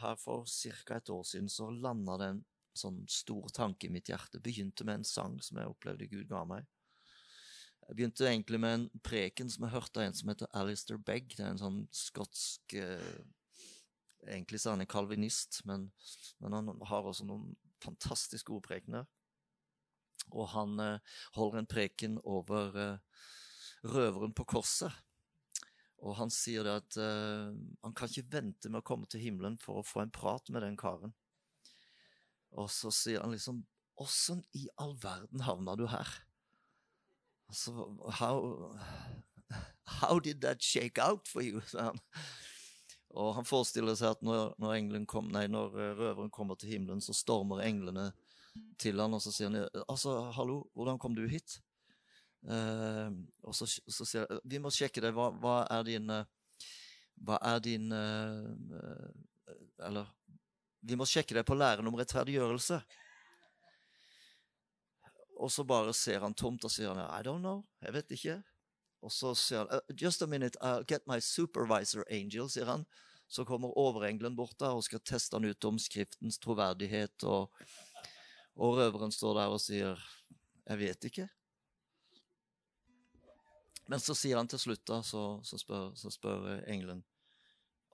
her for ca. et år siden så landa det en sånn stor tanke i mitt hjerte. Begynte med en sang som jeg opplevde Gud ga meg. Jeg begynte egentlig med en preken som jeg hørte av en som heter Alistair Begg. Det er en sånn skotsk eh, Egentlig så er han en kalvinist, men, men, han har også noen fantastisk gode prekener. Og han eh, holder en preken over eh, røveren på korset. Og han sier det at uh, han kan ikke vente med å komme til himmelen for å få en prat med den karen. Og så sier han liksom Åssen i all verden havna du her? Altså, how, how did that shake out for you? Og han forestiller seg at når, når, kom, nei, når, eh, røveren kommer til himmelen, så stormer englene til han, og så sier han altså, hallo, hvordan kom du hit? Uh, og så, så, sier jeg vi må sjekke det. Hva, hva er din uh, Hva er din uh, Eller vi må sjekke det på læren om rettferdiggjørelse. Og så bare ser han tomt og sier han, I don't know. Jeg vet ikke. Og så sier han Just a minute, I'll get my supervisor angel, sier han. Så kommer overengelen bort der og skal teste han ut om Skriftens troverdighet. Og, og røveren står der og sier, Jeg vet ikke. Men så sier han til slutt, da, så, så, spør, så spør engelen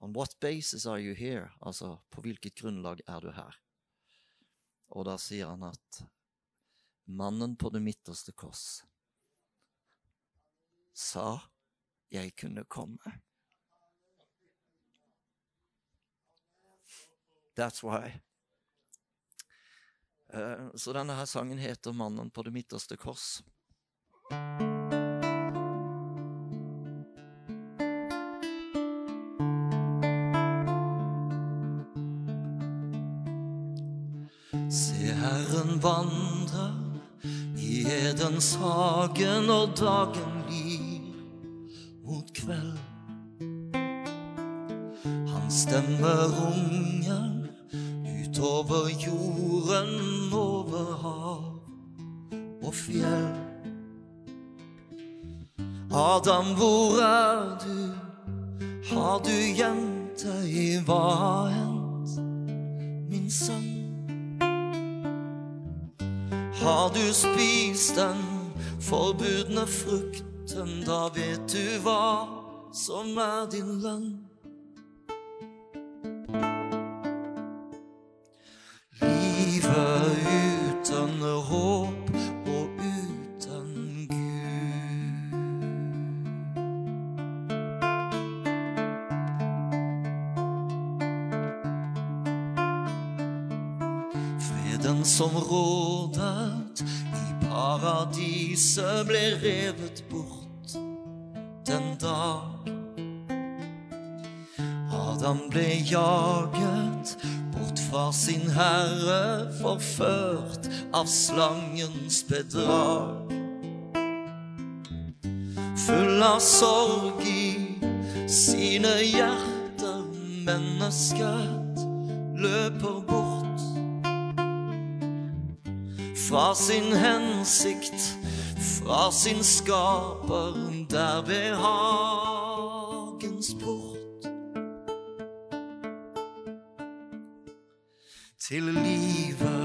On what basis are you here? Altså, på hvilket grunnlag er du her? Og da sier han at mannen på det midterste kors sa jeg kunne komme. That's why. Uh, så denne her sangen heter 'Mannen på det midterste kors'. Vandrer i Edens hage og dagen blir mot kveld. Han stemmer unger utover jorden, over hav og fjell. Adam, hvor er du? Har du gjemt deg? Hva hendt, Har du spist den forbudne frukten, da vet du hva som er din lønn. Av slangens bedrag. Full av sorg i sine hjerter, mennesket løper bort fra sin hensikt, fra sin skaper, der ved hagens port. Til livet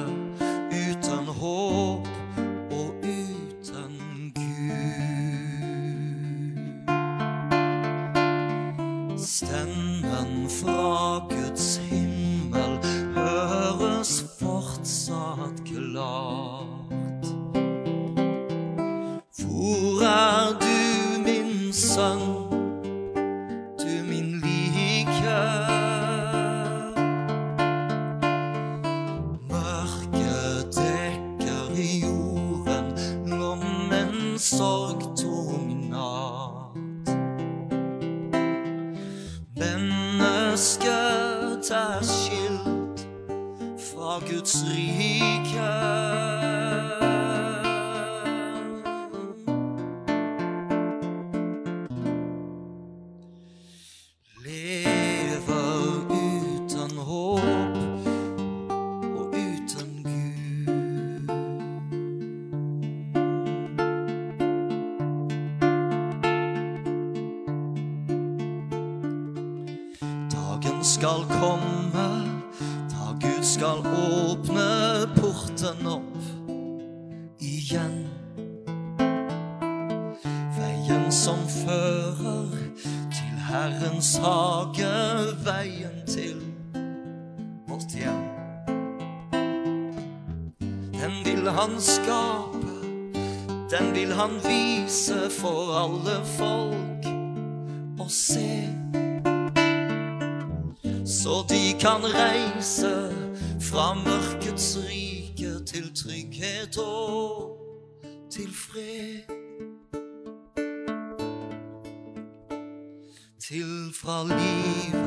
Den vil han skape, den vil han vise for alle folk å se. Så de kan reise fra mørkets rike til trygghet og til fred. Til fra livet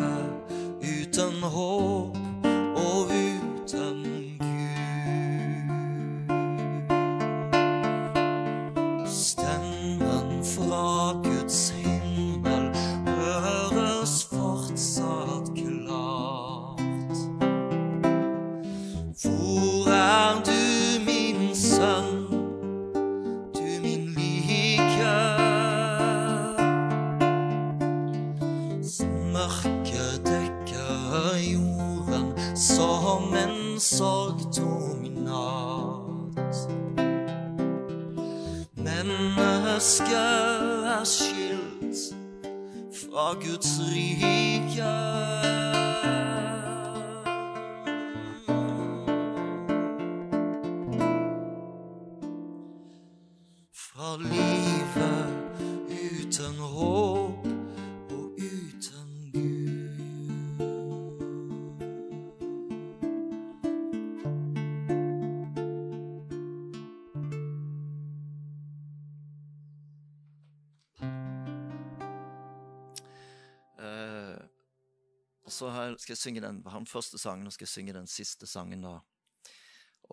og skal jeg synge den, den første sangen, og skal jeg synge den siste sangen da.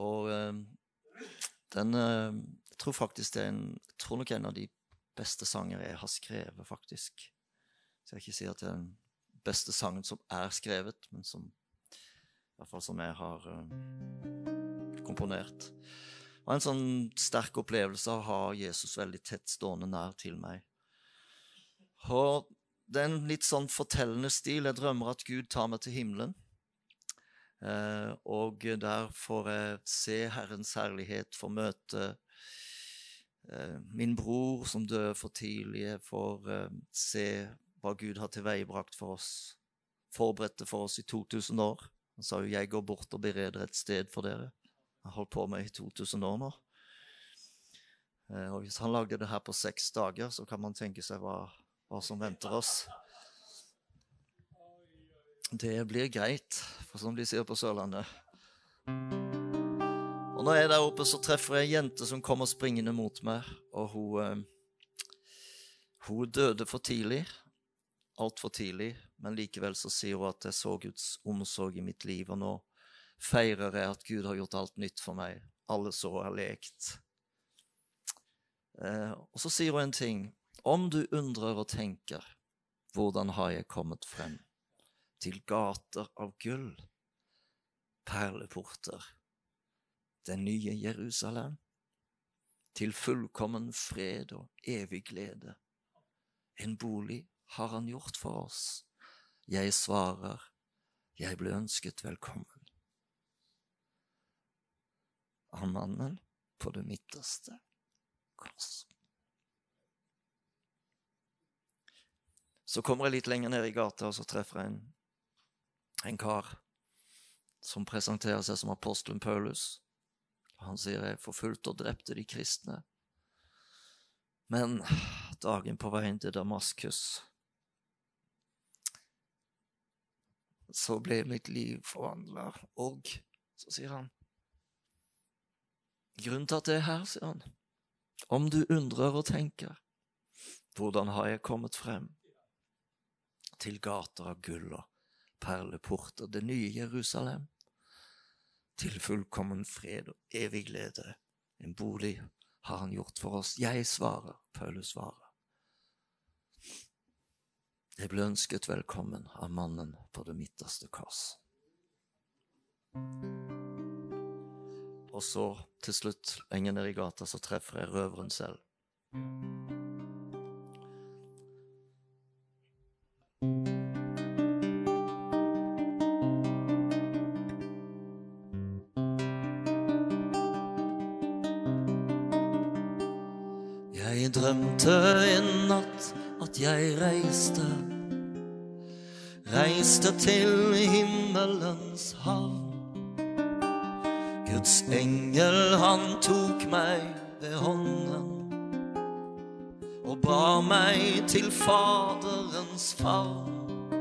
Og eh, den eh, Jeg tror faktisk det er en Jeg tror nok en av de beste sanger jeg har skrevet, faktisk. Så jeg ikke si at det er den beste sangen som er skrevet, men som i hvert fall som jeg har eh, komponert. Det var en sånn sterk opplevelse av å ha Jesus veldig tett stående nær til meg. Og det er en litt sånn fortellende stil. Jeg drømmer at Gud tar meg til himmelen. Eh, og der får jeg se Herrens herlighet, får møte eh, min bror som døde for tidlig. Jeg får eh, se hva Gud har tilveiebrakt for oss, forberedt det for oss i 2000 år. Han sa jo 'Jeg går bort og bereder et sted for dere'. Jeg har holdt på med i 2000 år nå. Og hvis han lagde det her på seks dager, så kan man tenke seg hva, hva som venter oss. Det blir greit, for som de sier på Sørlandet. Og når jeg er der oppe, så treffer jeg ei jente som kommer springende mot meg, og hun eh, Hun døde for tidlig. Altfor tidlig. Men likevel så sier hun at jeg så Guds omsorg i mitt liv, og nå feirer jeg at Gud har gjort alt nytt for meg. Alle sår er lekt. Eh, og så sier hun en ting. Om du undrer og tenker, hvordan har jeg kommet frem? Til gater av gull, perleporter, det nye Jerusalem, til fullkommen fred og evig glede. En bolig har han gjort for oss. Jeg svarer, jeg ble ønsket velkommen. Av mannen på det midterste Så kommer jeg litt lenger ned i gata, og så treffer jeg en, en kar som presenterer seg som apostelen Paulus. Han sier jeg forfulgte og drepte de kristne. Men dagen på veien til Damaskus så ble mitt liv forvandla, og så sier han Grunnen til at jeg er her, sier han, om du undrer og tenker, hvordan har jeg kommet frem? Til gater av gull og perleporter, det nye Jerusalem, til fullkommen fred og evig glede, en bolig har han gjort for oss. Jeg svarer, Paulus svarer. Jeg ble ønsket velkommen av mannen på det midterste kors. Og så, til slutt, lenger ned i gata, så treffer jeg røveren selv. Jeg drømte en natt at jeg reiste, reiste til himmelens havn. Guds engel, han tok meg ved hånden og ba meg til Faderens favn.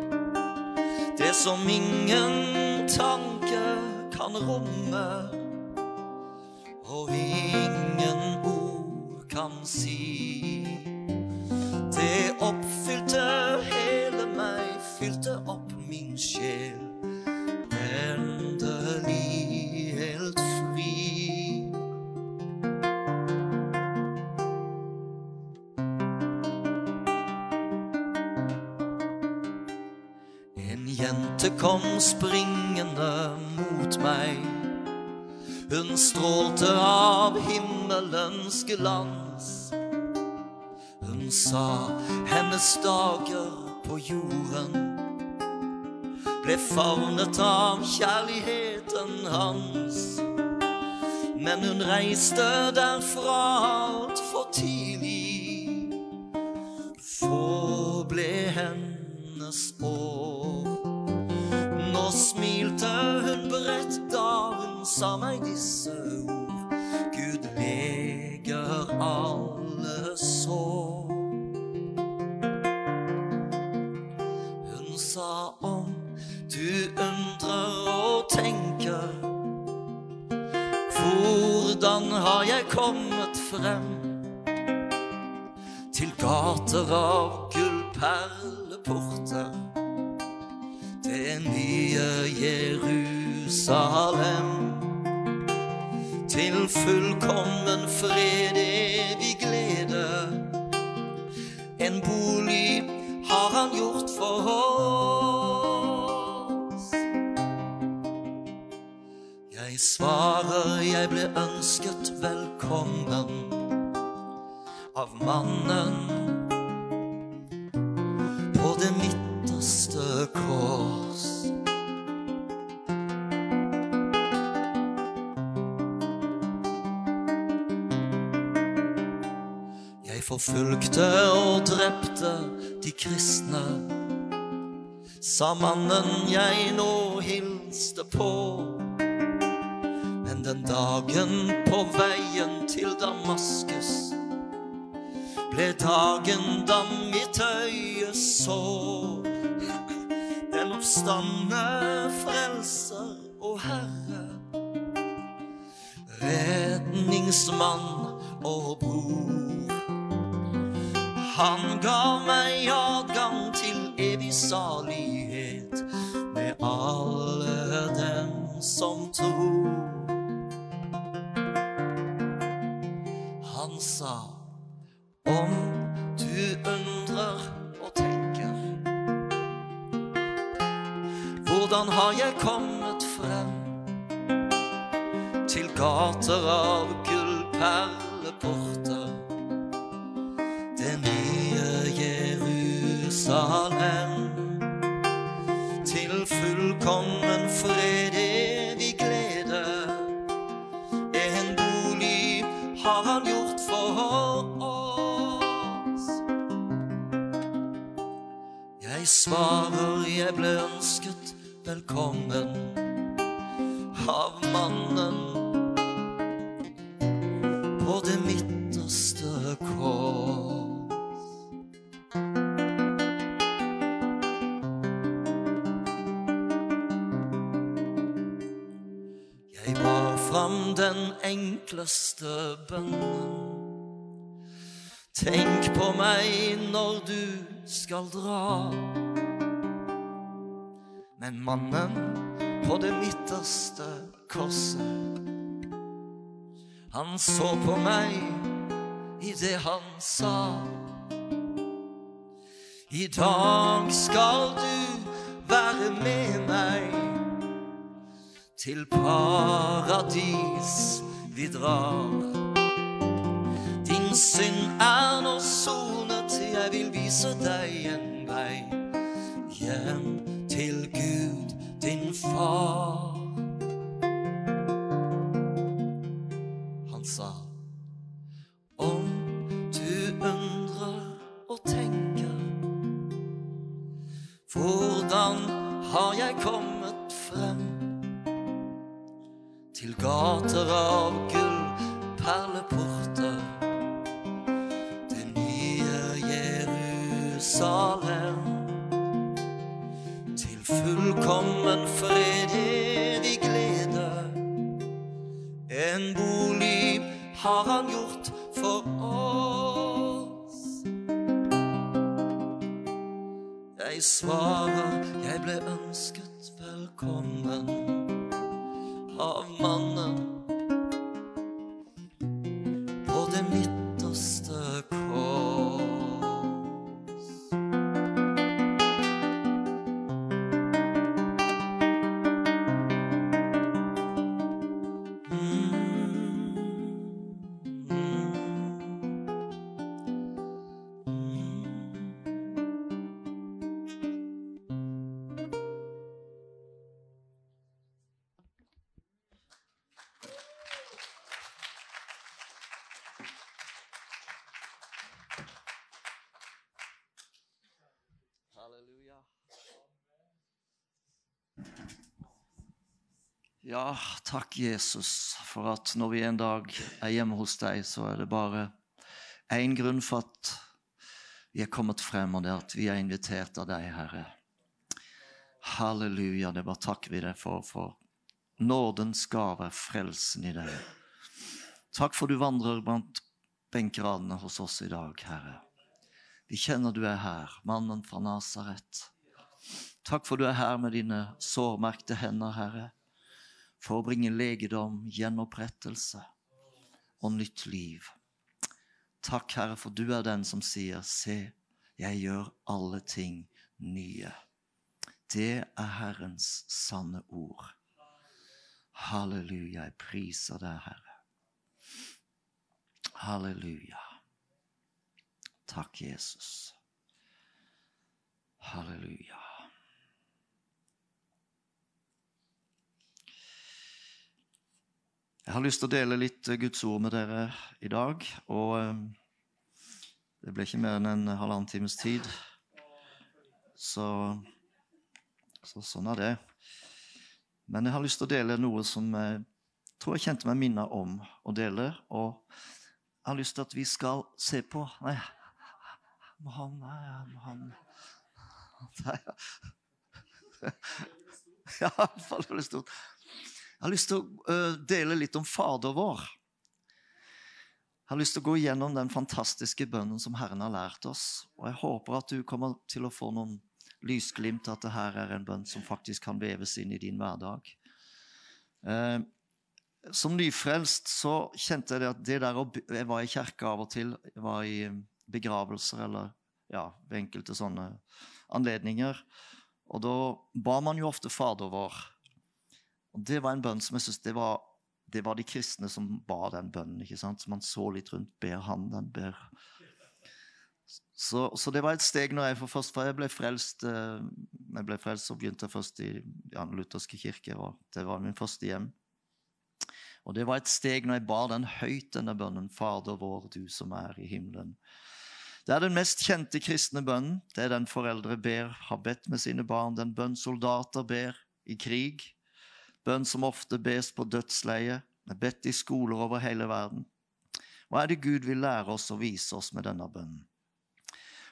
Det som ingen tanke kan romme, si. Det oppfylte hele meg, fylte opp min sjel. Endelig helt fri. En jente kom springende mot meg. Hun strålte av himmelens glans. Sa hennes dager på jorden ble favnet av kjærligheten hans. Men hun reiste derfra det midterste kors. Jeg forfulgte og drepte de kristne, sa mannen jeg nå hilste på. Men den dagen på veien til Damaskus ble dagen da den oppstandne frelser og Herre, redningsmann og bror. Han ga meg adgang fram den enkleste bønnen. Tenk på meg når du skal dra. Men mannen på det midterste korset, han så på meg i det han sa. I dag skal du være med meg til paradis vi drar. Din synd er nå sonet, jeg vil vise deg en vei hjem til Gud, din far. Ja, takk, Jesus, for at når vi en dag er hjemme hos deg, så er det bare én grunn for at vi er kommet frem, og det er at vi er invitert av deg, Herre. Halleluja, det bare takker vi deg for, for nådens gave, frelsen i deg. Takk for du vandrer blant benkeradene hos oss i dag, Herre. Vi kjenner du er her, mannen fra Nasaret. Takk for du er her med dine sårmerkte hender, Herre, for å bringe legedom, gjenopprettelse og nytt liv. Takk, Herre, for du er den som sier, se, jeg gjør alle ting nye. Det er Herrens sanne ord. Halleluja, jeg priser deg, Herre. Halleluja. Takk, Jesus. Halleluja. Jeg har lyst til å dele litt eh, Guds ord med dere i dag. Og eh, det ble ikke mer enn en halvannen times tid. Så, så sånn er det. Men jeg har lyst til å dele noe som jeg tror jeg kjente meg minnet om å dele. Og jeg har lyst til at vi skal se på Nei, må han Nei, må han Nei. Ja, i hvert fall det stort. Jeg har lyst til å uh, dele litt om Fader vår. Jeg har lyst til å gå gjennom den fantastiske bønnen som Herren har lært oss. Og jeg håper at du kommer til å få noen lysglimt at det her er en bønn som faktisk kan veves inn i din hverdag. Uh, som nyfrelst så kjente jeg at det der å Jeg var i kirka av og til. Jeg var i begravelser eller ja, ved enkelte sånne anledninger. Og da ba man jo ofte Fader vår. Og Det var en bønn som jeg synes det var, det var de kristne som ba den bønnen. ikke sant? Så man så litt rundt. Ber han den? Ber så, så, det var et steg når jeg for først for jeg ble frelst eh, jeg ble frelst, så begynte først i ja, lutherske kirke. og Det var min første hjem. Og det var et steg når jeg bar den høyt, denne bønnen. Fader vår, du som er i himmelen. Det er den mest kjente kristne bønnen. Det er den foreldre ber, har bedt med sine barn. Den bønn soldater ber i krig. Bønn som ofte bes på dødsleie. Er bedt i skoler over hele verden. Hva er det Gud vil lære oss og vise oss med denne bønnen?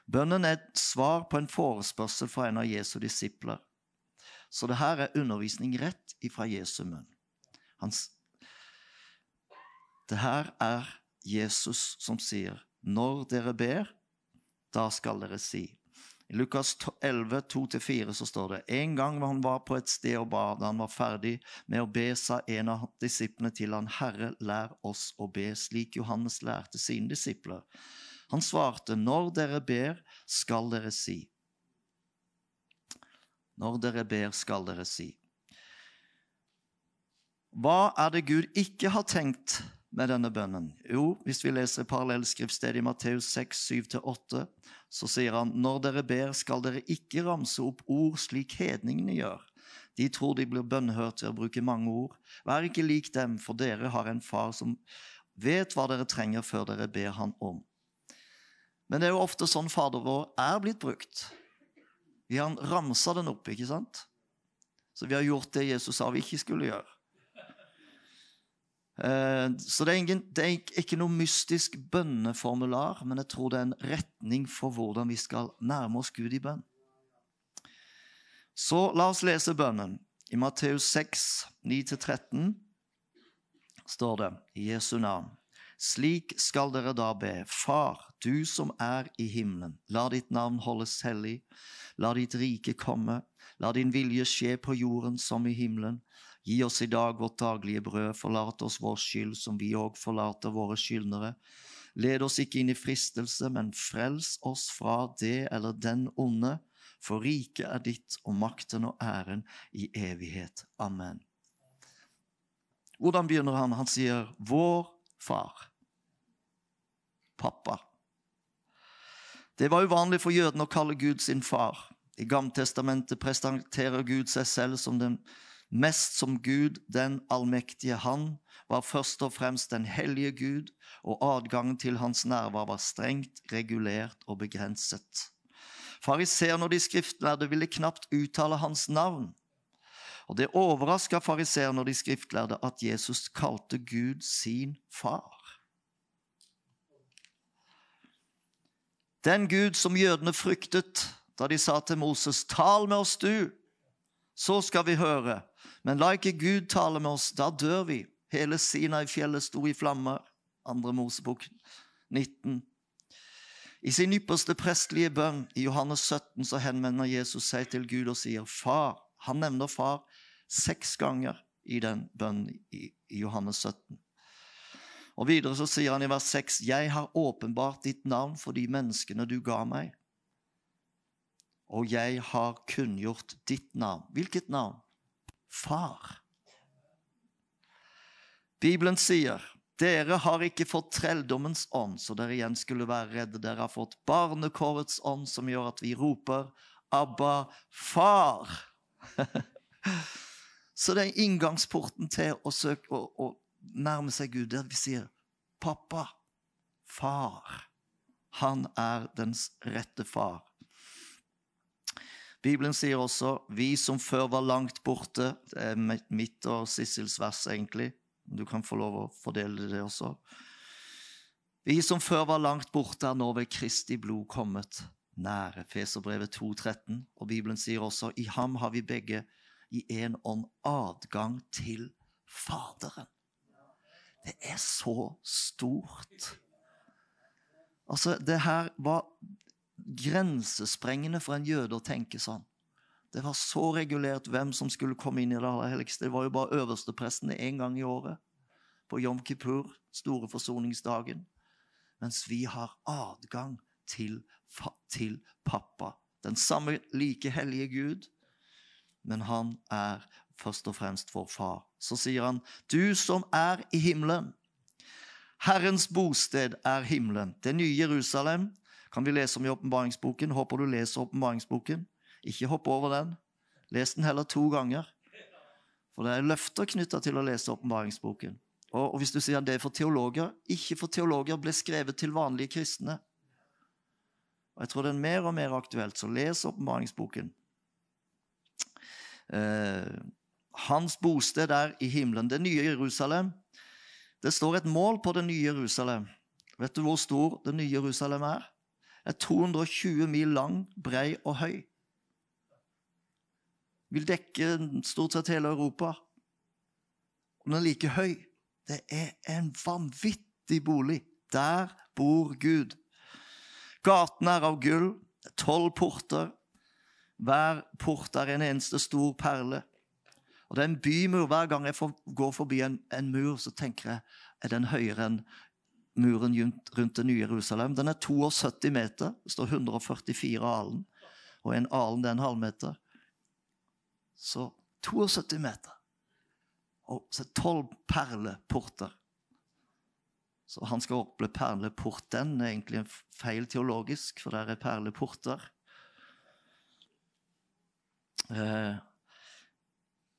Bønnen er et svar på en forespørsel fra en av Jesu disipler. Så det her er undervisning rett ifra Jesu munn. Hans det her er Jesus som sier, 'Når dere ber, da skal dere si'. I Lukas 11, 2-4 så står det en gang han var på et sted og ba, da han var ferdig med å be, sa en av disiplene til han, Herre, lær oss å be slik Johannes lærte sine disipler. Han svarte, når dere ber, skal dere si. Når dere ber, skal dere si. Hva er det Gud ikke har tenkt med denne bønnen? Jo, hvis vi leser parallellskriftstedet i Matteus 6, 7-8, så sier han når dere ber, skal dere ikke ramse opp ord slik hedningene gjør. De tror de blir bønnhørt ved å bruke mange ord. Vær ikke lik dem, for dere har en far som vet hva dere trenger før dere ber han om. Men det er jo ofte sånn Fader vår er blitt brukt. Vi har ramsa den opp, ikke sant? Så vi har gjort det Jesus sa vi ikke skulle gjøre. Eh, så det er, ingen, det er ikke noe mystisk bønneformular, men jeg tror det er en retning for hvordan vi skal nærme oss Gud i bønn. Så la oss lese bønnen. I Matteus 6, 9-13 står det i Jesu navn. Slik skal dere da be. Far, du som er i himmelen. La ditt navn holdes hellig. La ditt rike komme. La din vilje skje på jorden som i himmelen. Gi oss i dag vårt daglige brød. Forlat oss vår skyld, som vi òg forlater våre skyldnere. Led oss ikke inn i fristelse, men frels oss fra det eller den onde. For riket er ditt, og makten og æren i evighet. Amen. Hvordan begynner han? Han sier 'Vår far' pappa. Det var uvanlig for jødene å kalle Gud sin far. I Gammeltestamentet presenterer Gud seg selv som den mest som Gud, den allmektige. Han var først og fremst den hellige Gud, og adgangen til hans nærvær var strengt regulert og begrenset. Fariseerne og de skriftlærde ville knapt uttale hans navn. Og Det overraska fariseerne og de skriftlærde at Jesus kalte Gud sin far. Den Gud som jødene fryktet da de sa til Moses, 'Tal med oss, du, så skal vi høre.' Men la ikke Gud tale med oss, da dør vi. Hele Sinai-fjellet sto i flammer. Andre Mosebok 19. I sin ypperste prestelige bønn i Johannes 17 så henvender Jesus seg til Gud og sier 'far'. Han nevner far seks ganger i den bønnen i Johannes 17. Og Videre så sier han i vers 6.: Jeg har åpenbart ditt navn for de menneskene du ga meg. Og jeg har kunngjort ditt navn. Hvilket navn? Far. Bibelen sier dere har ikke fått trelldommens ånd, så dere igjen skulle være redde. Dere har fått barnekårets ånd, som gjør at vi roper 'Abba, far'. så det er inngangsporten til å søke å, å nærme seg Gud, der vi sier 'pappa', 'far'. Han er dens rette far. Bibelen sier også 'vi som før var langt borte'. Det er mitt og Sissels vers, egentlig. Du kan få lov å fordele det også. Vi som før var langt borte, er nå ved Kristi blod kommet nære. Feserbrevet 2,13. Og Bibelen sier også 'i ham har vi begge i én ånd adgang til Faderen'. Det er så stort. Altså, det her var grensesprengende for en jøde å tenke sånn. Det var så regulert hvem som skulle komme inn i det aller helligste. Det var jo bare øversteprestene én gang i året. På Jom Kippur, store forsoningsdagen. Mens vi har adgang til, til pappa. Den samme like hellige Gud, men han er først og fremst vår far. Så sier han, 'Du som er i himmelen'. Herrens bosted er himmelen. Det nye Jerusalem kan vi lese om i åpenbaringsboken. Håper du leser åpenbaringsboken. Ikke hopp over den. Les den heller to ganger. For det er løfter knytta til å lese åpenbaringsboken. Og, og hvis du sier det er for teologer Ikke for teologer ble skrevet til vanlige kristne. Og Jeg tror det er mer og mer aktuelt, så les åpenbaringsboken. Eh, hans bosted er i himmelen. Det nye Jerusalem. Det står et mål på det nye Jerusalem. Vet du hvor stor det nye Jerusalem er? Er 220 mil lang, brei og høy. Vil dekke stort sett hele Europa. Og den er like høy. Det er en vanvittig bolig. Der bor Gud. Gaten er av gull. Tolv porter. Hver port er en eneste stor perle. Og det er en bymur. Hver gang jeg går forbi en, en mur, så tenker jeg er den høyere enn muren rundt det nye Jerusalem. Den er 72 meter. Det står 144 alen. Og en alen er en halvmeter. Så 72 meter. Og så tolv perleporter. Så han skal opple perleporten. Det er egentlig en feil teologisk, for der er perleporter. Eh,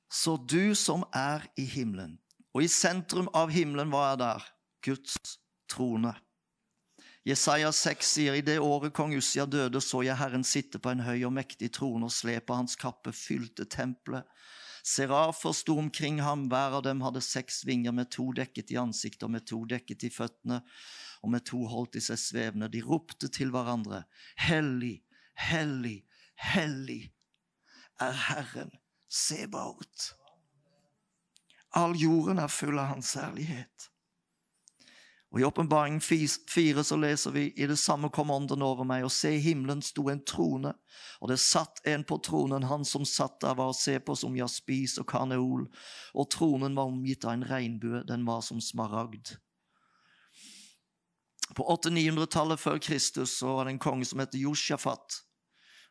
så du som er i himmelen Og i sentrum av himmelen, hva er der? Guds trone. Jesaja 6 sier i det året kong Ussia døde, så jeg Herren sitte på en høy og mektig trone, og slepet hans kappe fylte tempelet. Serafer sto omkring ham, hver av dem hadde seks vinger, med to dekket i ansiktet og med to dekket i føttene, og med to holdt de seg svevende. De ropte til hverandre, Hellig, hellig, hellig er Herren Sebaot. All jorden er full av Hans herlighet. Og I Åpenbaringen 4 så leser vi i det samme kom ånden over meg, og se, himmelen sto en trone, og det satt en på tronen. Han som satt der, var å se på som jaspis og karneol, og tronen var omgitt av en regnbue, den var som smaragd. På 800-900-tallet før Kristus så var det en konge som het Josjafat.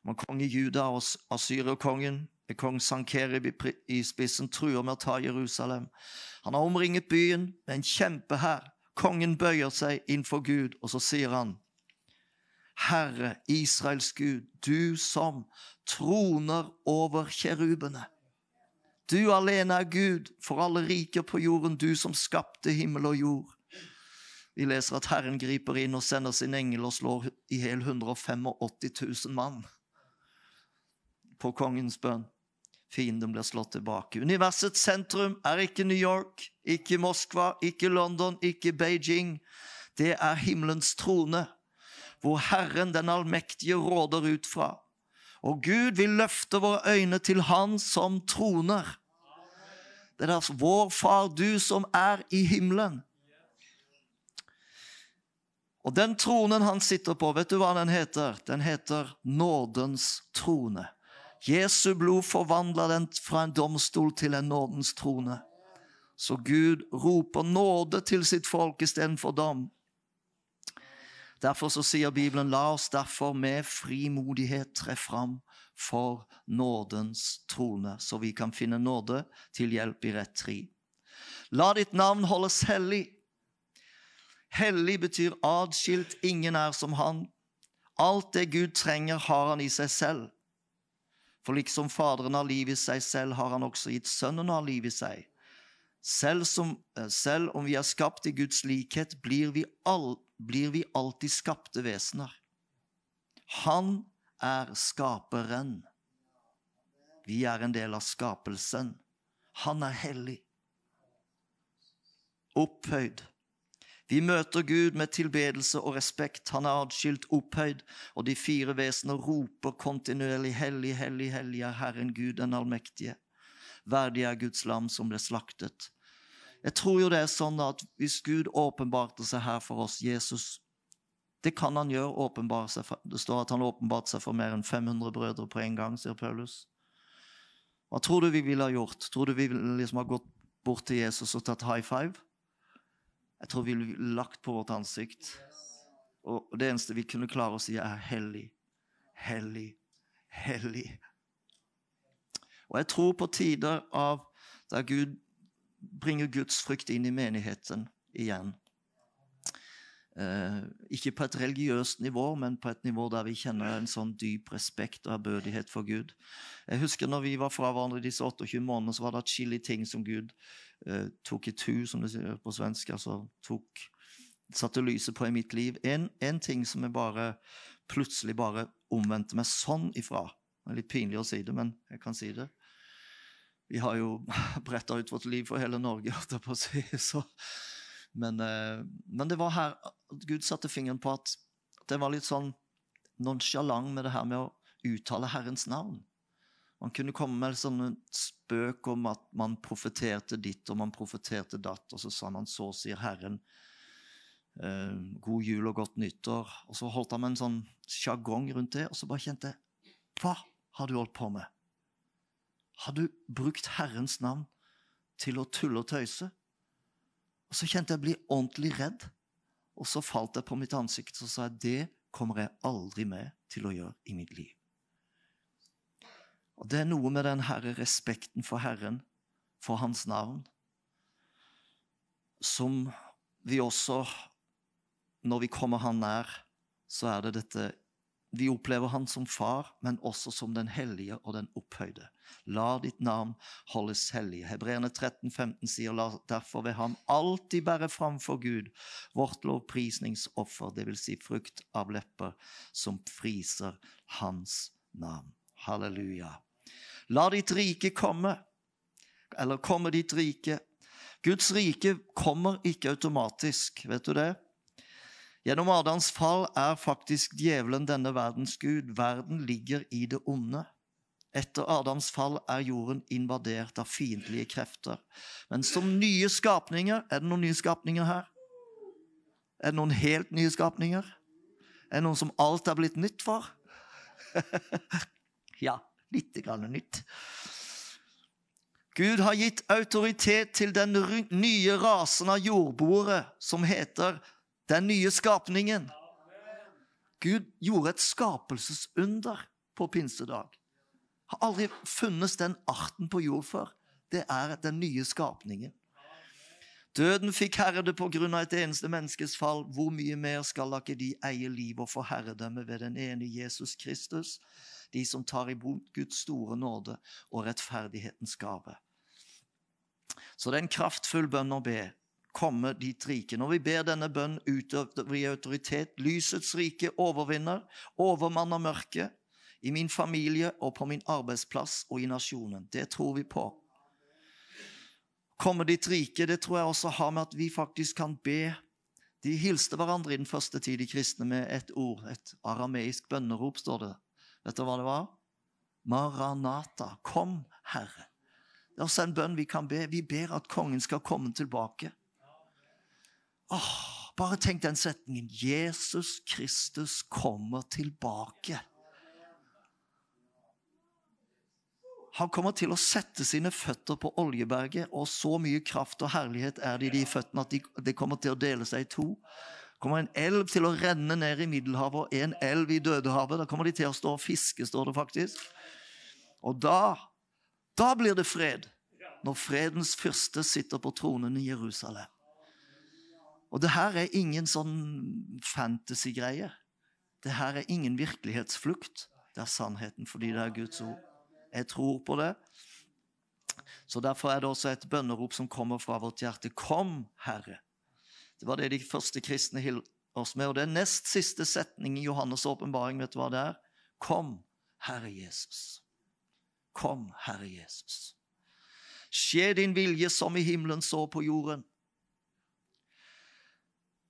Han var konge Juda, og asyrerkongen med kong Sankerib i spissen truer med å ta Jerusalem. Han har omringet byen med en kjempehær. Kongen bøyer seg innfor Gud, og så sier han, Herre, Israels Gud, du som troner over kjerubene. Du alene er Gud for alle riker på jorden, du som skapte himmel og jord. Vi leser at Herren griper inn og sender sin engel og slår i hjel 185 000 mann på kongens bønn. Fienden blir slått tilbake. Universets sentrum er ikke New York, ikke Moskva, ikke London, ikke Beijing. Det er himmelens trone, hvor Herren den allmektige råder ut fra. Og Gud vil løfte våre øyne til Han som troner. Det er altså vår Far, du som er i himmelen. Og den tronen han sitter på, vet du hva den heter? Den heter nådens trone. Jesu blod forvandla den fra en domstol til en nådens trone. Så Gud roper nåde til sitt folk istedenfor dom. Derfor så sier Bibelen, la oss derfor med frimodighet tre fram for nådens trone, så vi kan finne nåde til hjelp i rett tri. La ditt navn holdes hellig. Hellig betyr adskilt, ingen er som han. Alt det Gud trenger, har han i seg selv. For liksom Faderen har liv i seg selv, har han også gitt Sønnen å ha liv i seg. Selv, som, eh, selv, om vi er skapt i Guds likhet, blir vi, all, blir vi alltid skapte vesener. Han er skaperen. Vi er en del av skapelsen. Han er hellig. Opphøyd. Vi møter Gud med tilbedelse og respekt. Han er adskilt opphøyd, og de fire vesener roper kontinuerlig Hellig, hellig, hellig er Herren Gud den allmektige. Verdig er Guds lam som ble slaktet. Jeg tror jo det er sånn at hvis Gud åpenbarte seg her for oss, Jesus Det kan han gjøre. åpenbare seg for, Det står at han åpenbarte seg for mer enn 500 brødre på en gang, sier Paulus. Hva tror du vi ville ha gjort? Tror du vi ville liksom ha gått bort til Jesus og tatt high five? Jeg tror vi ville lagt på vårt ansikt. Og det eneste vi kunne klare å si, er hellig, hellig, hellig. Og jeg tror på tider av der Gud bringer Guds frykt inn i menigheten igjen. Eh, ikke på et religiøst nivå, men på et nivå der vi kjenner en sånn dyp respekt og ærbødighet for Gud. Jeg husker når vi var fra hverandre disse 28 månedene, så var det atskillige ting som Gud eh, tok i tu, som det sier på svensk. altså tok, Satte lyset på i mitt liv. En, en ting som jeg bare plutselig bare omvendte meg sånn ifra. Det er litt pinlig å si det, men jeg kan si det. Vi har jo bretta ut vårt liv for hele Norge, holdt jeg på å si. så men, eh, men, det var her at Gud satte fingeren på at det var litt sånn nonsjalant med det her med å uttale Herrens navn. Man kunne komme med sånne spøk om at man profeterte ditt og man profeterte datt, og så sa man 'så sier Herren'. Eh, god jul og godt nyttår. Og så holdt han med en sånn sjargong rundt det, og så bare kjente jeg Hva har du holdt på med? Har du brukt Herrens navn til å tulle og tøyse? Og Så kjente jeg bli ordentlig redd, og så falt jeg på mitt ansikt og sa jeg, det kommer jeg aldri med til å gjøre i mitt liv. Og Det er noe med den herre respekten for Herren, for Hans navn, som vi også, når vi kommer Han nær, så er det dette vi opplever han som far, men også som den hellige og den opphøyde. La ditt navn holdes hellig. Hebreerne 13, 15 sier la derfor ved ham alltid bære fram for Gud vårt lovprisningsoffer, dvs. Si frukt av lepper som friser hans navn. Halleluja. La ditt rike komme, eller komme ditt rike. Guds rike kommer ikke automatisk, vet du det? Gjennom Adams fall er faktisk djevelen denne verdens gud. Verden ligger i det onde. Etter Adams fall er jorden invadert av fiendtlige krefter. Men som nye skapninger Er det noen nye skapninger her? Er det noen helt nye skapninger? Er det noen som alt er blitt nytt for? ja, grann nytt. Gud har gitt autoritet til den nye rasen av jordboere som heter den nye skapningen. Gud gjorde et skapelsesunder på pinsedag. Har aldri funnes den arten på jord før. Det er den nye skapningen. Døden fikk herrede på grunn av et eneste menneskes fall. Hvor mye mer skal da ikke de eie liv og få herredømme ved den ene Jesus Kristus, de som tar imot Guds store nåde og rettferdighetens gave? Så det er en kraftfull bønn å be komme dit rike. Når vi ber denne bønn utøver i autoritet. Lysets rike overvinner, overmanner mørket. I min familie og på min arbeidsplass og i nasjonen. Det tror vi på. Komme dit rike, det tror jeg også har med at vi faktisk kan be. De hilste hverandre i den første tid, de kristne, med et ord. Et arameisk bønnerop, står det. Vet du hva det var? Maranata. Kom, Herre. Det er også en bønn vi kan be. Vi ber at kongen skal komme tilbake. Åh, bare tenk den setningen. Jesus Kristus kommer tilbake. Han kommer til å sette sine føtter på Oljeberget, og så mye kraft og herlighet er det i de føttene at det de kommer til å dele seg i to. Kommer en elv til å renne ned i Middelhavet og en elv i Dødehavet. Da kommer de til å stå og fiske, står det faktisk. Og da, da blir det fred. Når fredens fyrste sitter på tronen i Jerusalem. Og det her er ingen sånn fantasy-greie. Det her er ingen virkelighetsflukt. Det er sannheten fordi det er Guds ord. Jeg tror på det. Så Derfor er det også et bønnerop som kommer fra vårt hjerte. Kom, Herre. Det var det de første kristne hilste oss med. Og er nest siste setning i Johannes' åpenbaring. Vet du hva det er? Kom, Herre Jesus. Kom, Herre Jesus. Skje din vilje som i himmelen så på jorden.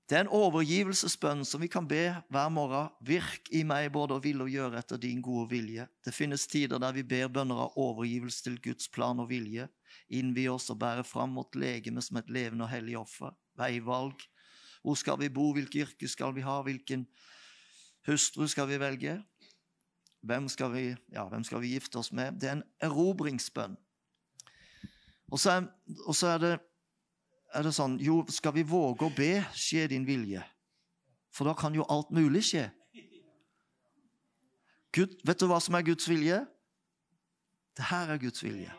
Det er en overgivelsesbønn som vi kan be hver morgen. Virk i meg både å ville og gjøre etter din gode vilje. Det finnes tider der vi ber bønner av overgivelse til Guds plan og vilje. Innvi oss og bære fram mot legeme som et levende og hellig offer. Veivalg. Hvor skal vi bo? Hvilket yrke skal vi ha? Hvilken hustru skal vi velge? Hvem skal vi, ja, hvem skal vi gifte oss med? Det er en erobringsbønn. Og så er, og så er det er det sånn Jo, skal vi våge å be, skje din vilje? For da kan jo alt mulig skje. Gud, vet du hva som er Guds vilje? Det her er Guds vilje.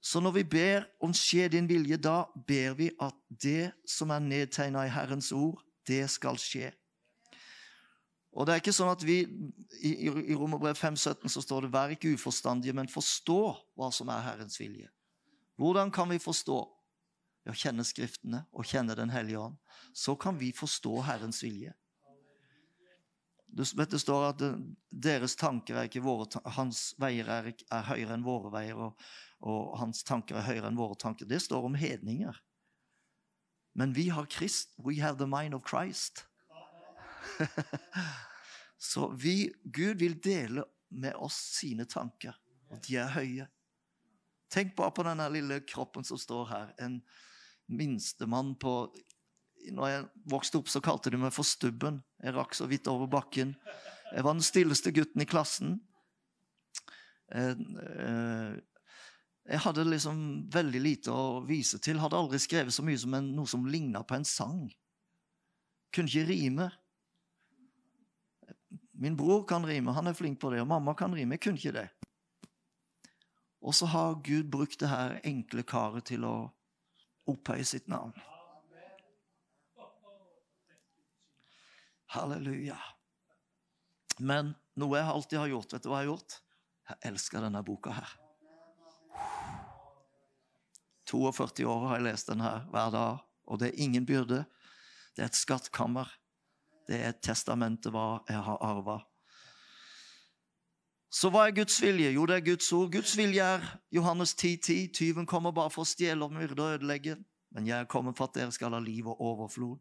Så når vi ber om 'skje din vilje', da ber vi at det som er nedtegna i Herrens ord, det skal skje. Og det er ikke sånn at vi I, i Romerbrev 5,17 så står det 'vær ikke uforstandige, men forstå hva som er Herrens vilje'. Hvordan kan vi forstå? Ved å kjenne Skriftene og kjenne Den hellige ånd. Så kan vi forstå Herrens vilje. Det, står at deres tanker er ikke våre Hans veier er, er høyere enn våre veier, og, og, hans tanker er høyere enn våre tanker. Det står om hedninger. Men vi har Krist. We have the mind of Christ. Så vi, Gud vil dele med oss sine tanker, og de er høye. Tenk bare på denne lille kroppen som står her. En minstemann på Når jeg vokste opp, så kalte de meg for Stubben. Jeg rakk så vidt over bakken. Jeg var den stilleste gutten i klassen. Eh, eh, jeg hadde liksom veldig lite å vise til. Hadde aldri skrevet så mye som en, noe som ligna på en sang. Kunne ikke rime. Min bror kan rime, han er flink på det, og mamma kan rime. Jeg kunne ikke det. Og så har Gud brukt det her enkle karet til å opphøye sitt navn. Halleluja. Men noe jeg alltid har gjort, vet du hva jeg har gjort? Jeg elsker denne boka her. 42 år har jeg lest den her hver dag, og det er ingen byrde. Det er et skattkammer. Det er et testamente hva jeg har arva. Så hva er Guds vilje? Jo, det er Guds ord. Guds vilje er Johannes 10,10. 10. Tyven kommer bare for å stjele og myrde og ødelegge. Men jeg er kommet for at dere skal ha liv og overflod.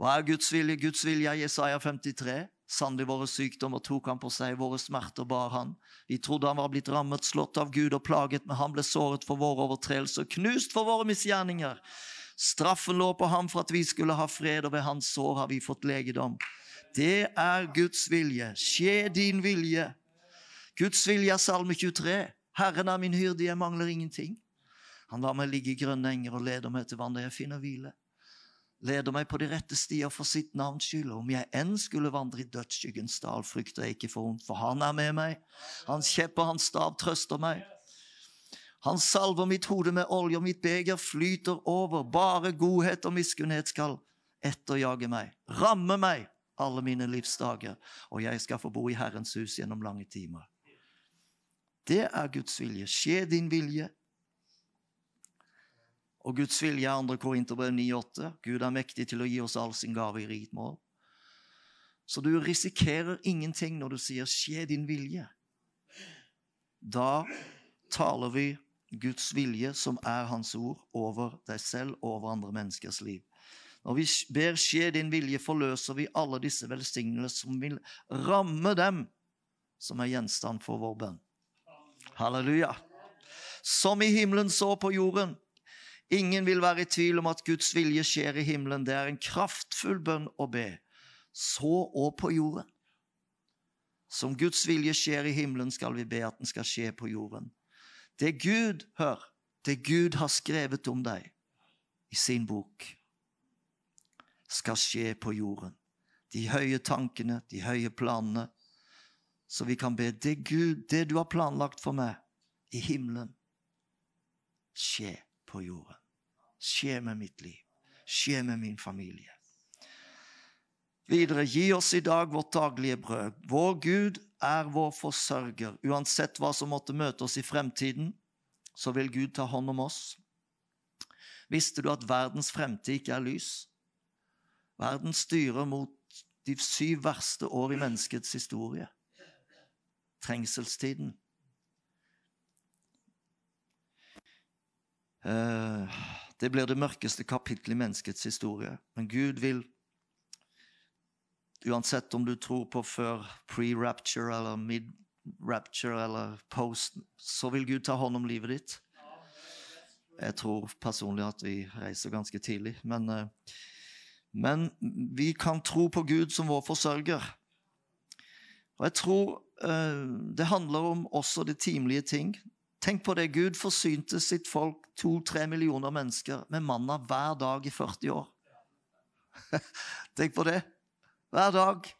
Hva er Guds vilje? Guds vilje er Jesaja 53. Sannelig våre sykdommer tok han på seg, våre smerter bar han. Vi trodde han var blitt rammet, slått av Gud og plaget, men han ble såret for våre overtredelser, knust for våre misgjerninger. Straffen lå på ham for at vi skulle ha fred, og ved hans sår har vi fått legedom. Det er Guds vilje. Skje din vilje. Guds vilje er Salme 23. Herren er min hyrde, jeg mangler ingenting. Han lar meg ligge i grønne enger og leder meg til vann der jeg finner hvile. Leder meg på de rette stier for sitt navns skyld. Om jeg enn skulle vandre i dødsskyggens dal, frykter jeg ikke for ondt, for han er med meg. Hans kjepp og hans stav trøster meg. Han salver mitt hode med olje, og mitt beger flyter over. Bare godhet og miskunnhet skal etterjage meg, ramme meg alle mine livsdager, og jeg skal få bo i Herrens hus gjennom lange timer. Det er Guds vilje. Skje din vilje. Og Guds vilje er 2. Korinterbrev 9,8. Gud er mektig til å gi oss all sin gave i rikt mål. Så du risikerer ingenting når du sier 'skje din vilje'. Da taler vi Guds vilje, som er Hans ord, over deg selv og over andre menneskers liv. Når vi ber 'skje din vilje', forløser vi alle disse velsignelser som vil ramme dem som er gjenstand for vår bønn. Halleluja. Som i himmelen så på jorden. Ingen vil være i tvil om at Guds vilje skjer i himmelen. Det er en kraftfull bønn å be. Så og på jorden. Som Guds vilje skjer i himmelen, skal vi be at den skal skje på jorden. Det Gud, hør, det Gud har skrevet om deg i sin bok, skal skje på jorden. De høye tankene, de høye planene, så vi kan be det Gud, det du har planlagt for meg i himmelen, skje på jorden. Skje med mitt liv. Skje med min familie. Videre, gi oss i dag vårt daglige brød. Vår Gud er vår forsørger. Uansett hva som måtte møte oss i fremtiden, så vil Gud ta hånd om oss. Visste du at verdens fremtid ikke er lys? Verden styrer mot de syv verste år i menneskets historie trengselstiden. Eh, det blir det mørkeste kapittelet i menneskets historie. Men Gud vil, uansett om du tror på før pre-rapture eller mid-rapture eller post, så vil Gud ta hånd om livet ditt. Jeg tror personlig at vi reiser ganske tidlig, men, eh, men vi kan tro på Gud som vår forsørger. Og jeg tror Eh, det handler om også de timelige ting. Tenk på det. Gud forsynte sitt folk, to-tre millioner mennesker, med manna hver dag i 40 år. Tenk på det. Hver dag.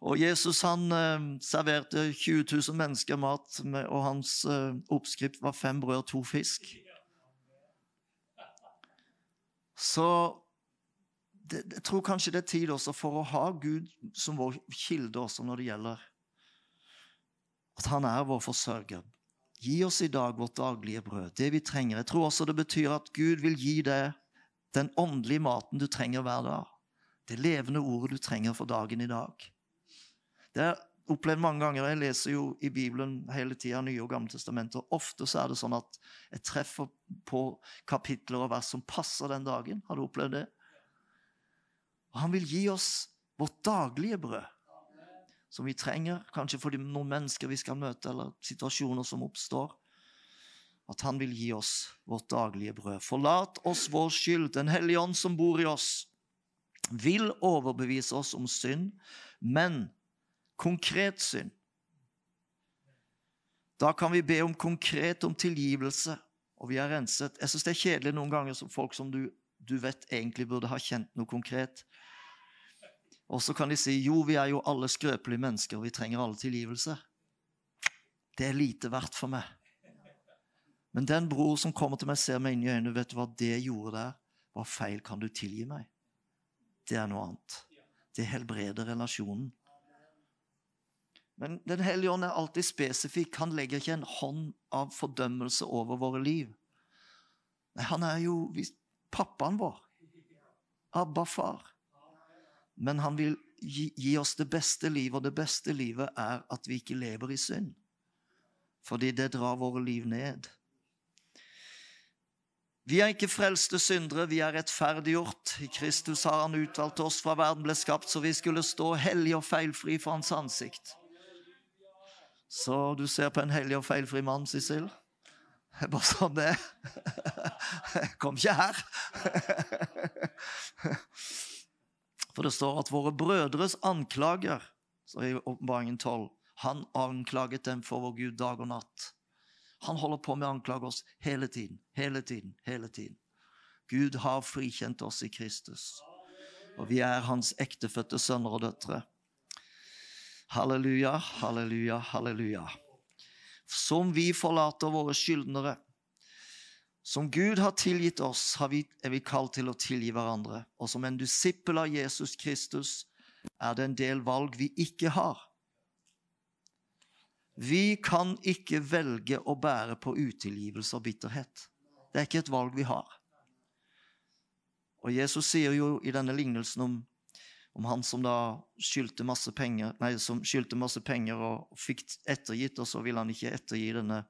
Og Jesus han eh, serverte 20 000 mennesker mat, og hans eh, oppskrift var fem brød og to fisk. Så det, jeg tror kanskje det er tid også for å ha Gud som vår kilde også når det gjelder at han er vår forsørger. Gi oss i dag vårt daglige brød, det vi trenger. Jeg tror også det betyr at Gud vil gi deg den åndelige maten du trenger hver dag. Det levende ordet du trenger for dagen i dag. Det har jeg opplevd mange ganger. Jeg leser jo i Bibelen hele tida Nye og Gamle testamenter. Ofte så er det sånn at jeg treffer på kapitler og vers som passer den dagen. Har du opplevd det? Og han vil gi oss vårt daglige brød, som vi trenger, kanskje for noen mennesker vi skal møte, eller situasjoner som oppstår. At han vil gi oss vårt daglige brød. Forlat oss vår skyld. Den hellige ånd som bor i oss, vil overbevise oss om synd, men konkret synd. Da kan vi be om konkret om tilgivelse, og vi er renset. Jeg syns det er kjedelig noen ganger som folk som du, du vet egentlig burde ha kjent noe konkret. Og så kan de si jo, vi er jo alle skrøpelige mennesker, og vi trenger alle tilgivelse. Det er lite verdt for meg. Men den bror som kommer til meg, ser meg inn i øynene, vet du hva det gjorde der? Hva feil kan du tilgi meg? Det er noe annet. Det helbreder relasjonen. Men Den hellige ånd er alltid spesifikk. Han legger ikke en hånd av fordømmelse over våre liv. Nei, han er jo pappaen vår. Abba far. Men han vil gi, gi oss det beste livet, og det beste livet er at vi ikke lever i synd. Fordi det drar våre liv ned. Vi er ikke frelste syndere, vi er rettferdiggjort. I Kristus har han utvalgt oss fra verden ble skapt, så vi skulle stå hellige og feilfri for hans ansikt. Så du ser på en hellig og feilfri mann, Sissel? Bare sånn det er. Kom ikke her. For det står at våre brødres anklager, så i Åpenbaringen 12, han anklaget dem for vår Gud dag og natt. Han holder på med å anklage oss hele tiden, hele tiden, hele tiden. Gud har frikjent oss i Kristus, og vi er hans ektefødte sønner og døtre. Halleluja, halleluja, halleluja. Som vi forlater våre skyldnere. Som Gud har tilgitt oss, er vi kalt til å tilgi hverandre. Og som en disippel av Jesus Kristus er det en del valg vi ikke har. Vi kan ikke velge å bære på utilgivelse og bitterhet. Det er ikke et valg vi har. Og Jesus sier jo i denne lignelsen om, om han som da skyldte masse penger, nei, som skyldte masse penger og fikk ettergitt, og så ville han ikke ettergi denne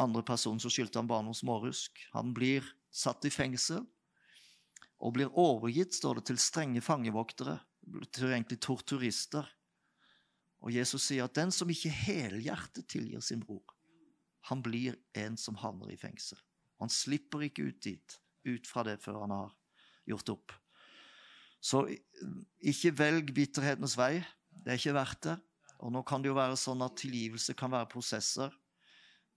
andre personen, så skyldte han bare noe smårusk. Han blir satt i fengsel og blir overgitt, står det, til strenge fangevoktere, til egentlig torturister. Og Jesus sier at den som ikke helhjertet tilgir sin bror, han blir en som havner i fengsel. Han slipper ikke ut dit, ut fra det før han har gjort opp. Så ikke velg bitterhetens vei. Det er ikke verdt det. Og nå kan det jo være sånn at tilgivelse kan være prosesser.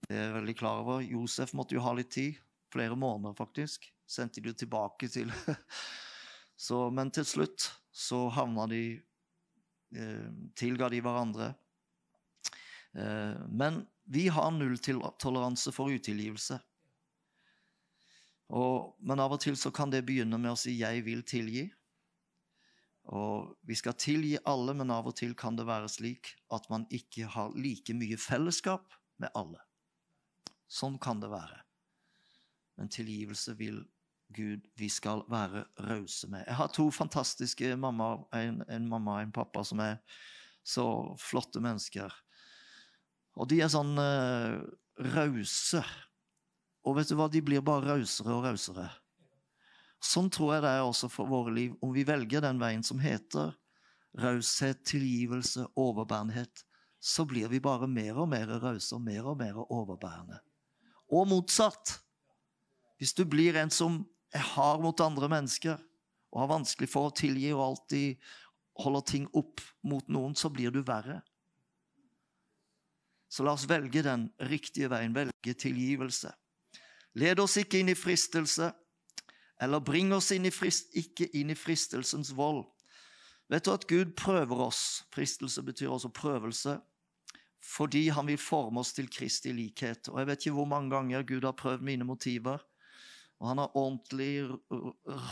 Det er jeg veldig klar over. Josef måtte jo ha litt tid. Flere måneder, faktisk. Sendte de tilbake til så, Men til slutt så havna de Eh, tilga de hverandre. Eh, men vi har nulltoleranse for utilgivelse. Og, men av og til så kan det begynne med å si 'jeg vil tilgi'. Og Vi skal tilgi alle, men av og til kan det være slik at man ikke har like mye fellesskap med alle. Sånn kan det være. Men tilgivelse vil Gud vi skal være rause med. Jeg har to fantastiske mammaer, en, en mamma og en pappa, som er så flotte mennesker. Og de er sånn uh, rause. Og vet du hva, de blir bare rausere og rausere. Sånn tror jeg det er også for våre liv. Om vi velger den veien som heter raushet, tilgivelse, overbærenhet, så blir vi bare mer og mer rause og mer og mer overbærende. Og motsatt. Hvis du blir en som er hard mot andre mennesker og har vanskelig for å tilgi og alltid holder ting opp mot noen, så blir du verre. Så la oss velge den riktige veien, velge tilgivelse. Led oss ikke inn i fristelse, eller bring oss inn frist, ikke inn i fristelsens vold. Vet du at Gud prøver oss? Fristelse betyr også prøvelse. Fordi han vil forme oss til Kristi likhet. Og jeg vet ikke hvor mange ganger Gud har prøvd mine motiver. Og han har ordentlig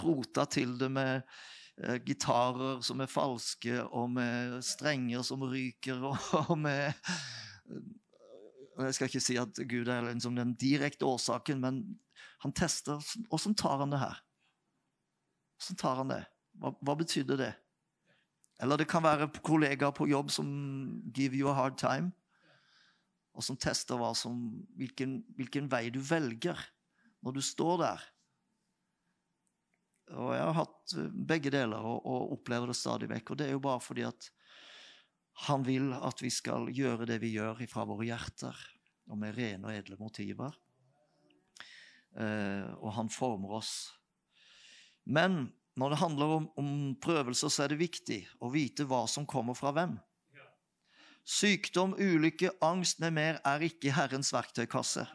rota til det med eh, gitarer som er falske, og med strenger som ryker, og med Jeg skal ikke si at Gud er liksom den direkte årsaken, men han tester. Åssen tar han det her? Åssen tar han det? Hva, hva betydde det? Eller det kan være kollegaer på jobb som give you a hard time, og som tester som, hvilken, hvilken vei du velger når du står der. Og jeg har hatt eh, begge deler og, og opplever det stadig vekk. Og det er jo bare fordi at han vil at vi skal gjøre det vi gjør fra våre hjerter, og med rene og edle motiver. Eh, og han former oss. Men når det handler om, om, prøvelser, så er det viktig å vite hva som kommer fra hvem. Sykdom, ulykke, angst med mer er ikke Herrens verktøykasse.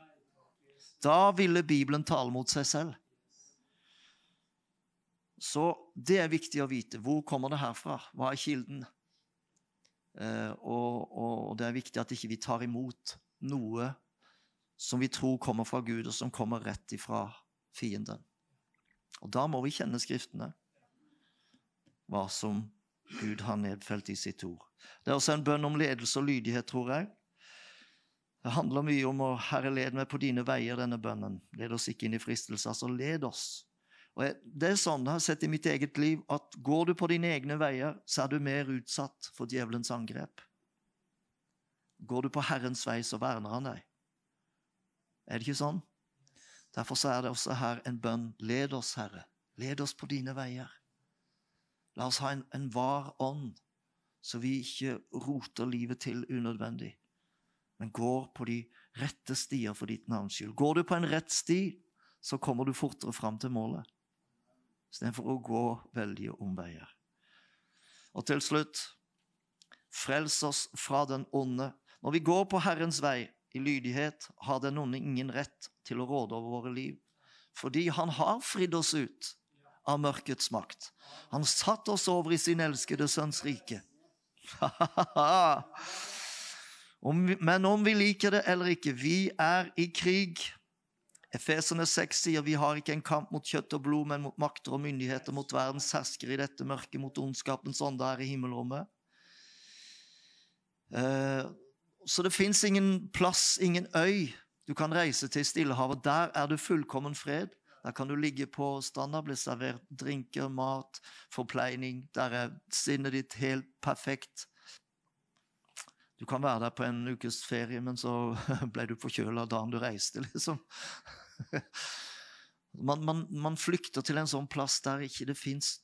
Da ville Bibelen tale mot seg selv. Så det er viktig å vite. Hvor kommer det herfra? Hva er kilden? Eh, og, og, det er viktig at ikke vi tar imot noe som vi tror kommer fra Gud, og som kommer rett ifra fienden. Og da må vi kjenne Skriftene, hva som Gud har nedfelt i sitt ord. Det er også en bønn om ledelse og lydighet, tror jeg. Det handler mye om å Herre, led meg på dine veier, denne bønnen. Led oss ikke inn i fristelse. Altså, led oss. Og det er sånn jeg har sett i mitt eget liv, at går du på dine egne veier, så er du mer utsatt for djevelens angrep. Går du på Herrens vei, så verner han deg. Er det ikke sånn? Derfor er det også her en bønn. Led oss, Herre. Led oss på dine veier. La oss ha en, en var ånd, så vi ikke roter livet til unødvendig, men går på de rette stier for ditt navns skyld. Går du på en rett sti, så kommer du fortere fram til målet, istedenfor å gå veldige omveier. Og til slutt frels oss fra den onde. Når vi går på Herrens vei i lydighet, har den onde ingen rett til å råde over våre liv, fordi han har fridd oss ut av mørkets makt. Han satt oss over i sin elskede sønns rike. Men om vi liker det eller ikke, vi er i krig. Efesene 6 sier vi har ikke en kamp mot kjøtt og blod, men mot makter og myndigheter, mot verdens herskere i dette mørket, mot ondskapens ånde her i himmelrommet. Uh, så det fins ingen plass, ingen øy du kan reise til Stillehavet. Der er det fullkommen fred. Der kan du ligge på stranda, bli servert drinker, mat, forpleining. Der er sinnet ditt helt perfekt. Du kan være der på en ukes ferie, men så ble du forkjøla dagen du reiste, liksom. Man, man, man, flykter til en sånn plass der ikke det fins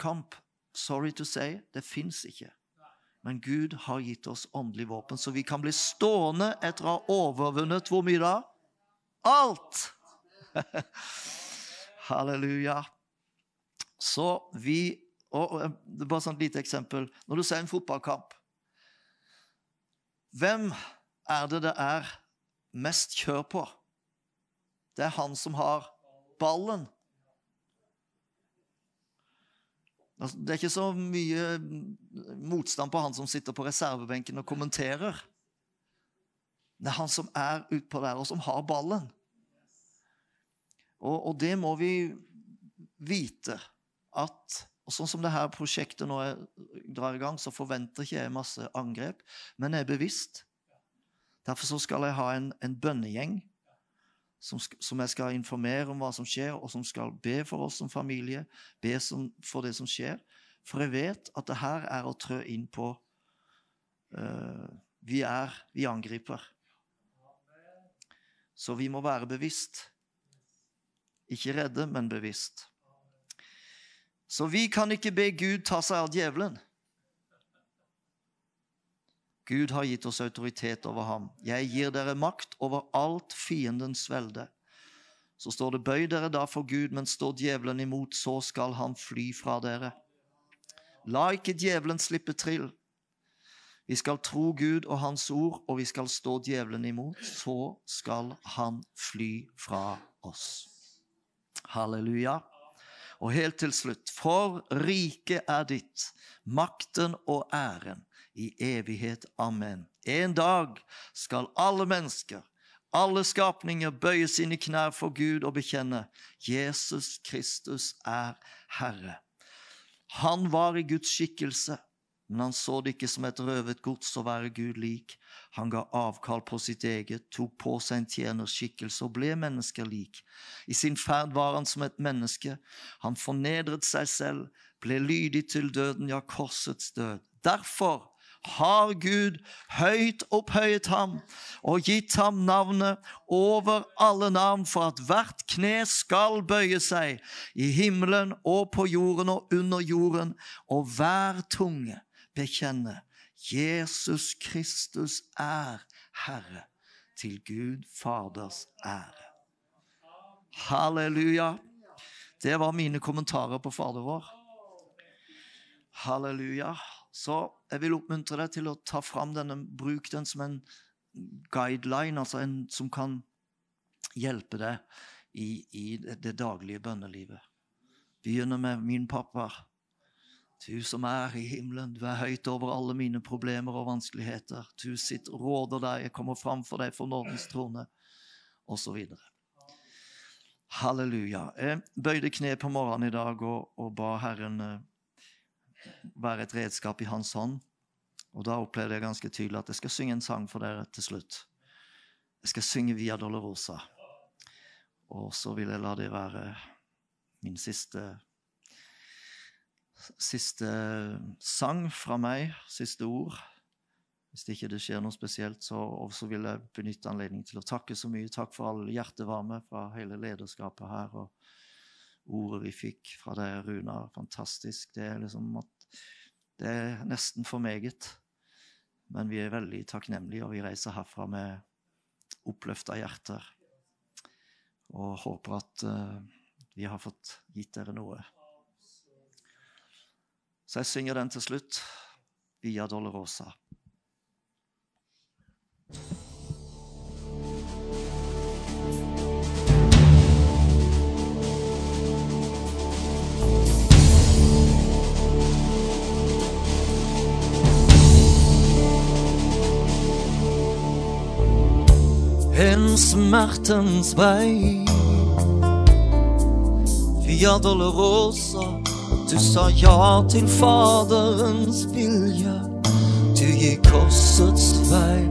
kamp. Sorry to say, det fins ikke. Men Gud har gitt oss åndelig våpen, så vi kan bli stående etter å ha overvunnet hvor mye da? Alt! Halleluja. Så vi og, og, Bare sånn et lite eksempel. Når du ser en fotballkamp Hvem er det det er mest kjør på? Det er han som har ballen. Altså, det er ikke så mye motstand på han som sitter på reservebenken og kommenterer. Det er han som er utpå der, og som har ballen. Og, og, det må vi vite at og Sånn som dette prosjektet nå drar i gang, så forventer ikke jeg masse angrep, men jeg er bevisst. Derfor så skal jeg ha en, en bønnegjeng som, som, jeg skal informere om hva som skjer, og som skal be for oss som familie, be som, for det som skjer. For jeg vet at det her er å trø inn på uh, Vi er Vi angriper. Så vi må være bevisst. Ikke redde, men bevisst. Så vi kan ikke be Gud ta seg av djevelen. Gud har gitt oss autoritet over ham. Jeg gir dere makt over alt fiendens velde. Så står det, bøy dere da for Gud, men står djevelen imot, så skal han fly fra dere. La ikke djevelen slippe trill. Vi skal tro Gud og Hans ord, og vi skal stå djevelen imot. Så skal han fly fra oss. Halleluja. Og helt til slutt, for riket er ditt, makten og æren i evighet. Amen. En dag skal alle mennesker, alle skapninger, bøye sine knær for Gud og bekjenne Jesus Kristus er Herre. Han var i Guds skikkelse men han så det ikke som et røvet gods å være Gud lik. Han ga avkall på sitt eget, tok på seg en tjenerskikkelse og ble mennesker lik. I sin ferd var han som et menneske. Han fornedret seg selv, ble lydig til døden, ja, korsets død. Derfor har Gud høyt opphøyet ham og gitt ham navnet over alle navn, for at hvert kne skal bøye seg i himmelen og på jorden og under jorden, og hver tunge bekjenne Jesus Kristus er Herre, til Gud Faders ære. Halleluja. Det var mine kommentarer på Fader vår. Halleluja. Så jeg vil oppmuntre deg til å ta fram denne, bruk den som en guideline, altså en som kan hjelpe deg i, i det daglige bønnelivet. Begynner med min pappa. Du som er i himmelen, du er høyt over alle mine problemer og vanskeligheter. Du sitt råder deg, jeg kommer fram for deg for nådens trone, osv. Halleluja. Jeg bøyde kne på morgenen i dag og, og ba Herren eh, være et redskap i hans hånd. Og da opplevde jeg ganske tydelig at jeg skal synge en sang for dere til slutt. Jeg skal synge Via Dolorosa. Og så vil jeg la det være min siste Siste sang fra meg, siste ord. Hvis det ikke skjer noe spesielt, så, så vil jeg benytte anledningen til å takke så mye. Takk for all hjertevarme fra hele lederskapet her. og ordet vi fikk fra deg, Runar. Fantastisk. Det er liksom at Det er nesten for meget. Men vi er veldig takknemlige, og vi reiser herfra med oppløfta hjerter. Og håper at uh, vi har fått gitt dere noe. Så jeg synger den til slutt. Via Dolorosa. en smertens vei. Via Dolorosa, du sa ja til Faderens vilje. Du gikk korsets vei.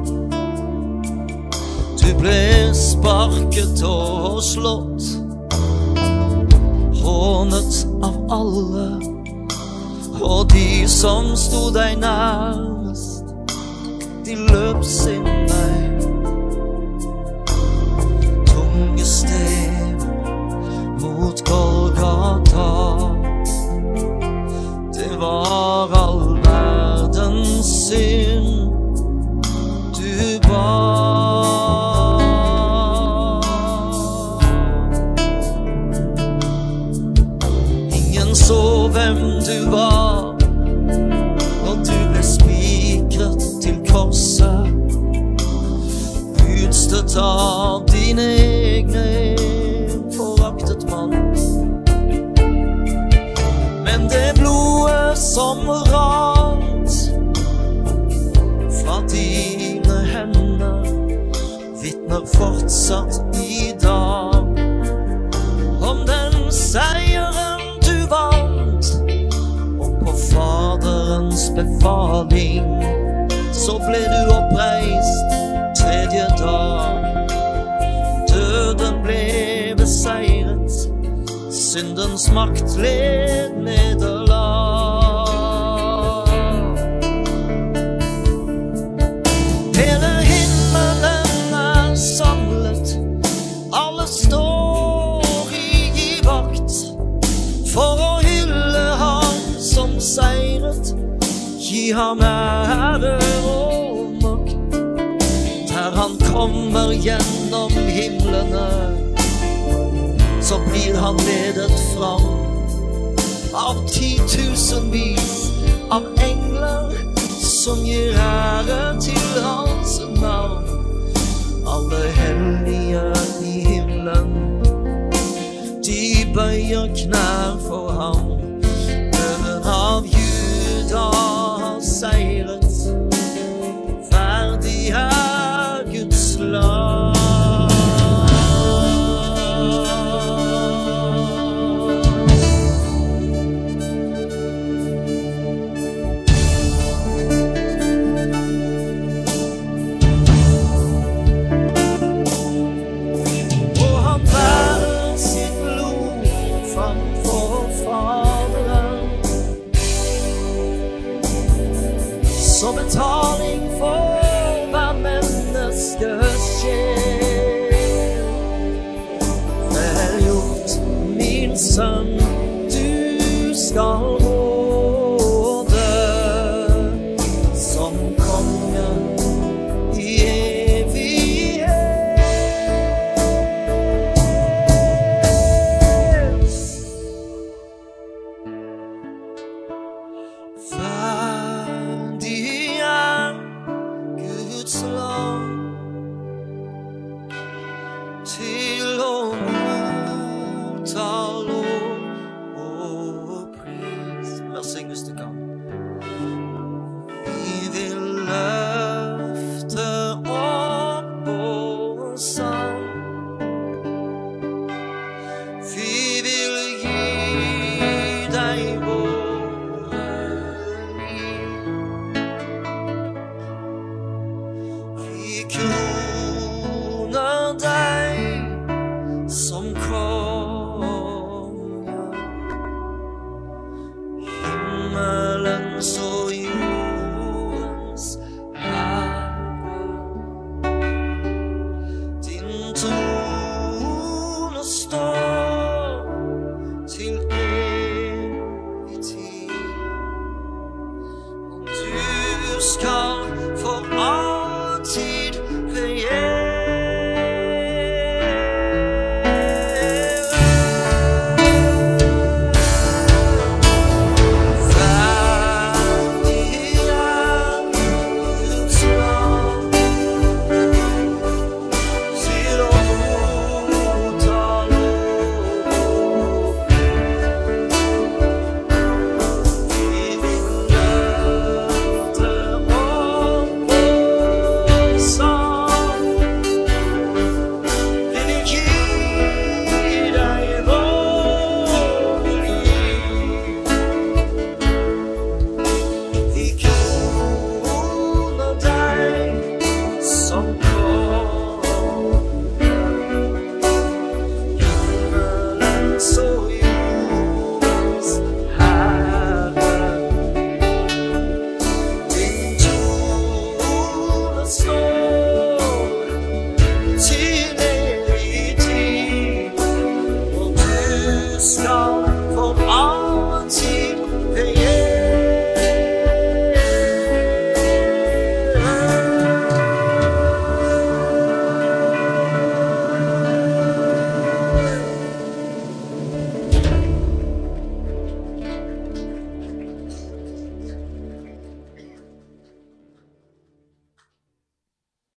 Du ble sparket og slått, hånet av alle. Og de som sto deg nærmest, de løp sin vei.